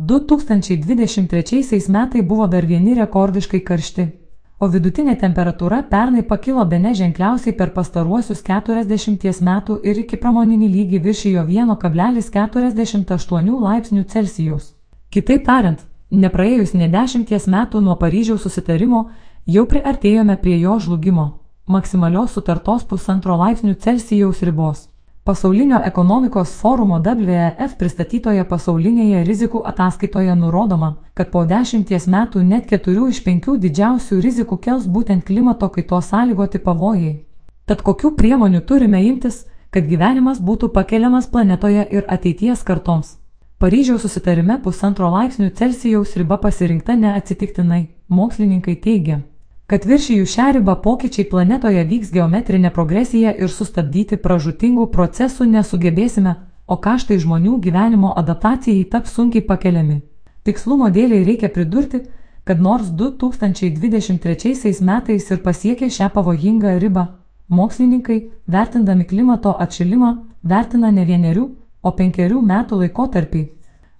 2023 metai buvo dar vieni rekordiškai karšti, o vidutinė temperatūra pernai pakilo bene ženkliausiai per pastaruosius 40 metų ir iki pramoninį lygį viršijo 1,48 laipsnių Celsijaus. Kitaip tariant, nepraėjus ne dešimties metų nuo Paryžiaus susitarimo, jau priartėjome prie jo žlugimo - maksimalios sutartos pusantro laipsnių Celsijaus ribos. Pasaulinio ekonomikos forumo WEF pristatytoje pasaulinėje rizikų ataskaitoje nurodoma, kad po dešimties metų net keturių iš penkių didžiausių rizikų kels būtent klimato kaitos sąlygoti pavojai. Tad kokių priemonių turime imtis, kad gyvenimas būtų pakeliamas planetoje ir ateities kartoms? Paryžiaus susitarime pusantro laipsnių Celsijaus riba pasirinkta neatsitiktinai, mokslininkai teigia kad viršijų šią ribą pokyčiai planetoje vyks geometrinė progresija ir sustabdyti pražutingų procesų nesugebėsime, o kaštai žmonių gyvenimo adaptacijai taps sunkiai pakeliami. Tikslumo dėliai reikia pridurti, kad nors 2023 metais ir pasiekė šią pavojingą ribą, mokslininkai, vertindami klimato atšilimą, vertina ne vienerių, o penkerių metų laikotarpį.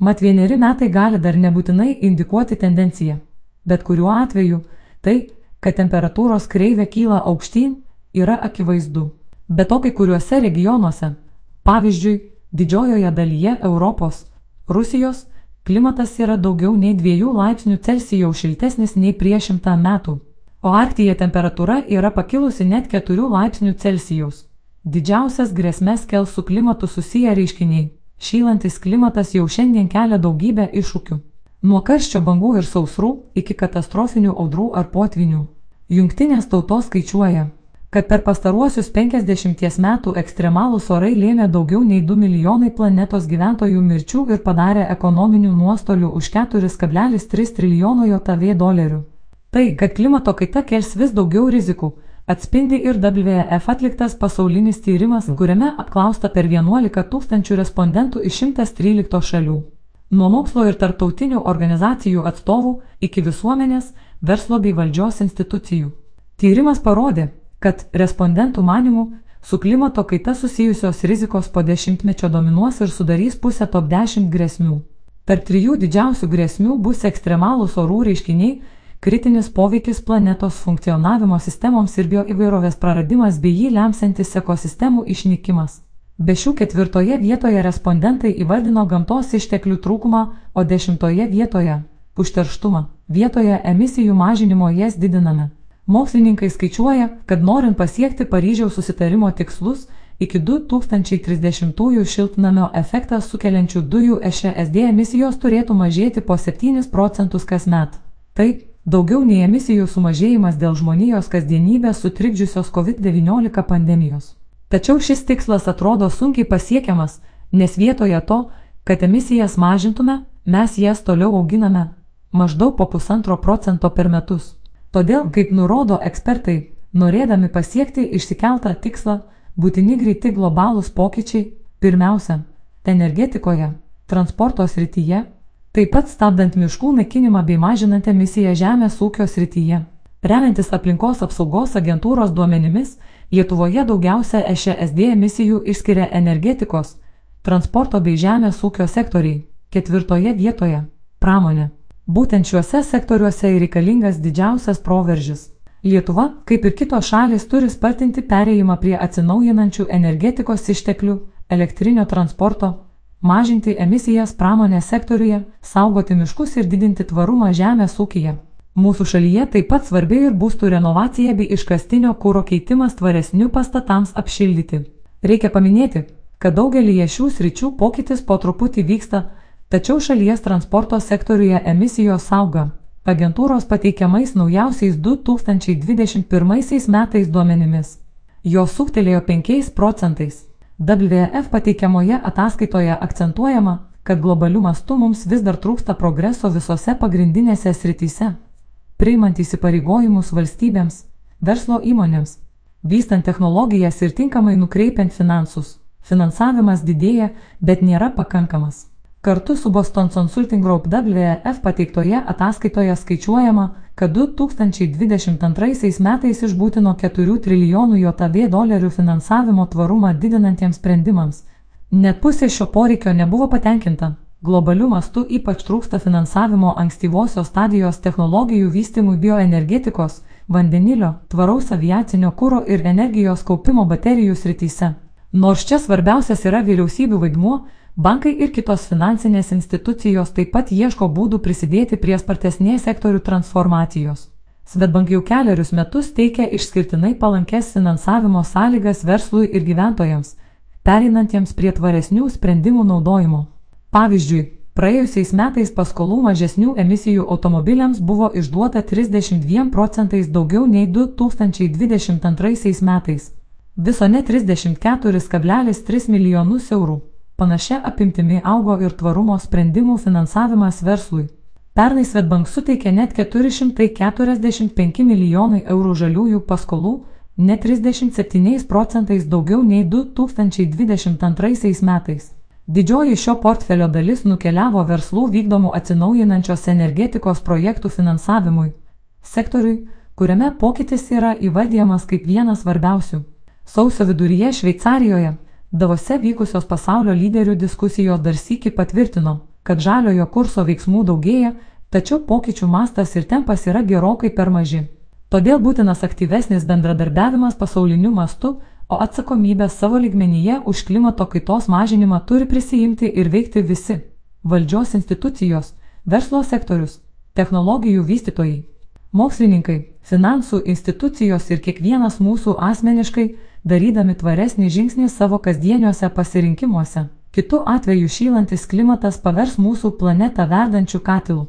Mat vieneri metai gali dar nebūtinai indikuoti tendenciją. Bet kuriuo atveju, tai, kad temperatūros kreivė kyla aukštyn, yra akivaizdu. Be to kai kuriuose regionuose, pavyzdžiui, didžiojoje dalyje Europos, Rusijos, klimatas yra daugiau nei 2 laipsnių Celsijaus šiltesnis nei prieš šimtą metų, o Arktyje temperatūra yra pakilusi net 4 laipsnių Celsijaus. Didžiausias grėsmės kels su klimatu susiję reiškiniai. Šylantis klimatas jau šiandien kelia daugybę iššūkių. Nuo karščio bangų ir sausrų iki katastrofinių audrų ar potvinių. Jungtinės tautos skaičiuoja, kad per pastaruosius 50 metų ekstremalūs orai lėmė daugiau nei 2 milijonai planetos gyventojų mirčių ir padarė ekonominių nuostolių už 4,3 trilijono JAV dolerių. Tai, kad klimato kaita kels vis daugiau rizikų, atspindi ir WWF atliktas pasaulinis tyrimas, kuriame apklausta per 11 tūkstančių respondentų iš 113 šalių. Nuo mokslo ir tarptautinių organizacijų atstovų iki visuomenės, verslo bei valdžios institucijų. Tyrimas parodė, kad respondentų manimų su klimato kaita susijusios rizikos po dešimtmečio dominuos ir sudarys pusę top 10 grėsmių. Tarp trijų didžiausių grėsmių bus ekstremalūs orų reiškiniai, kritinis poveikis planetos funkcionavimo sistemoms ir bioįvairovės praradimas bei jį lemsantis ekosistemų išnykimas. Be šių ketvirtoje vietoje respondentai įvardino gamtos išteklių trūkumą, o dešimtoje vietoje - užterštumą. Vietoje emisijų mažinimo jas didiname. Mokslininkai skaičiuoja, kad norint pasiekti Paryžiaus susitarimo tikslus, iki 2030-ųjų šiltnamio efektą sukeliančių dujų EŠSD emisijos turėtų mažėti po 7 procentus kasmet. Tai daugiau nei emisijų sumažėjimas dėl žmonijos kasdienybės sutrikdžiusios COVID-19 pandemijos. Tačiau šis tikslas atrodo sunkiai pasiekiamas, nes vietoje to, kad emisijas mažintume, mes jas toliau auginame maždaug po pusantro procento per metus. Todėl, kaip nurodo ekspertai, norėdami pasiekti išsikeltą tikslą, būtini greiti globalūs pokyčiai, pirmiausia, energetikoje, transporto srityje, taip pat stabdant miškų naikinimą bei mažinant emisiją žemės ūkio srityje. Remiantis aplinkos apsaugos agentūros duomenimis, Lietuvoje daugiausia EŠSD emisijų išskiria energetikos, transporto bei žemės ūkio sektoriai, ketvirtoje vietoje - pramonė. Būtent šiuose sektoriuose ir reikalingas didžiausias proveržis. Lietuva, kaip ir kitos šalis, turi spartinti pereimą prie atsinaujinančių energetikos išteklių, elektrinio transporto, mažinti emisijas pramonės sektoriuje, saugoti miškus ir didinti tvarumą žemės ūkyje. Mūsų šalyje taip pat svarbi ir būstų renovacija bei iškastinio kūro keitimas tvaresnių pastatams apšildyti. Reikia paminėti, kad daugelįje šių sričių pokytis po truputį vyksta, tačiau šalies transporto sektoriuje emisijos auga. Agentūros pateikiamais naujausiais 2021 metais duomenimis. Jos suktelėjo 5 procentais. WF pateikiamoje ataskaitoje akcentuojama, kad globalių mastų mums vis dar trūksta progreso visose pagrindinėse srityse priimant įsipareigojimus valstybėms, verslo įmonėms, vystant technologijas ir tinkamai nukreipiant finansus. Finansavimas didėja, bet nėra pakankamas. Kartu su Boston Consulting Group WF pateiktoje ataskaitoje skaičiuojama, kad 2022 metais iš būtino 4 trilijonų JAV dolerių finansavimo tvarumą didinantiems sprendimams. Net pusė šio poreikio nebuvo patenkinta. Globaliu mastu ypač trūksta finansavimo ankstyvosios stadijos technologijų vystimui bioenergetikos, vandenilio, tvaraus aviacinio kūro ir energijos kaupimo baterijų srityse. Nors čia svarbiausias yra vyriausybių vaidmuo, bankai ir kitos finansinės institucijos taip pat ieško būdų prisidėti prie spartesnės sektorių transformacijos. Svetbank jau keliarius metus teikia išskirtinai palankes finansavimo sąlygas verslui ir gyventojams, pereinantiems prie tvaresnių sprendimų naudojimo. Pavyzdžiui, praėjusiais metais paskolų mažesnių emisijų automobiliams buvo išduota 32 procentais daugiau nei 2022 metais viso ne 34,3 milijonus eurų. Panašia apimtimi augo ir tvarumo sprendimų finansavimas verslui. Pernai Svetbank suteikė net 445 milijonai eurų žaliųjų paskolų, net 37 procentais daugiau nei 2022 metais. Didžioji šio portfelio dalis nukeliavo verslų vykdomų atsinaujinančios energetikos projektų finansavimui, sektoriui, kuriame pokytis yra įvardyjamas kaip vienas svarbiausių. Sausio viduryje Šveicarijoje, Davose vykusios pasaulio lyderių diskusijos dar sįki patvirtino, kad žaliojo kurso veiksmų daugėja, tačiau pokyčių mastas ir tempas yra gerokai per maži. Todėl būtinas aktyvesnis bendradarbiavimas pasauliniu mastu, o atsakomybę savo lygmenyje už klimato kaitos mažinimą turi prisijimti ir veikti visi - valdžios institucijos, verslo sektorius, technologijų vystytojai, mokslininkai, finansų institucijos ir kiekvienas mūsų asmeniškai, darydami tvaresnį žingsnį savo kasdieniuose pasirinkimuose. Kitu atveju šylantis klimatas pavers mūsų planetą verdančių katilų.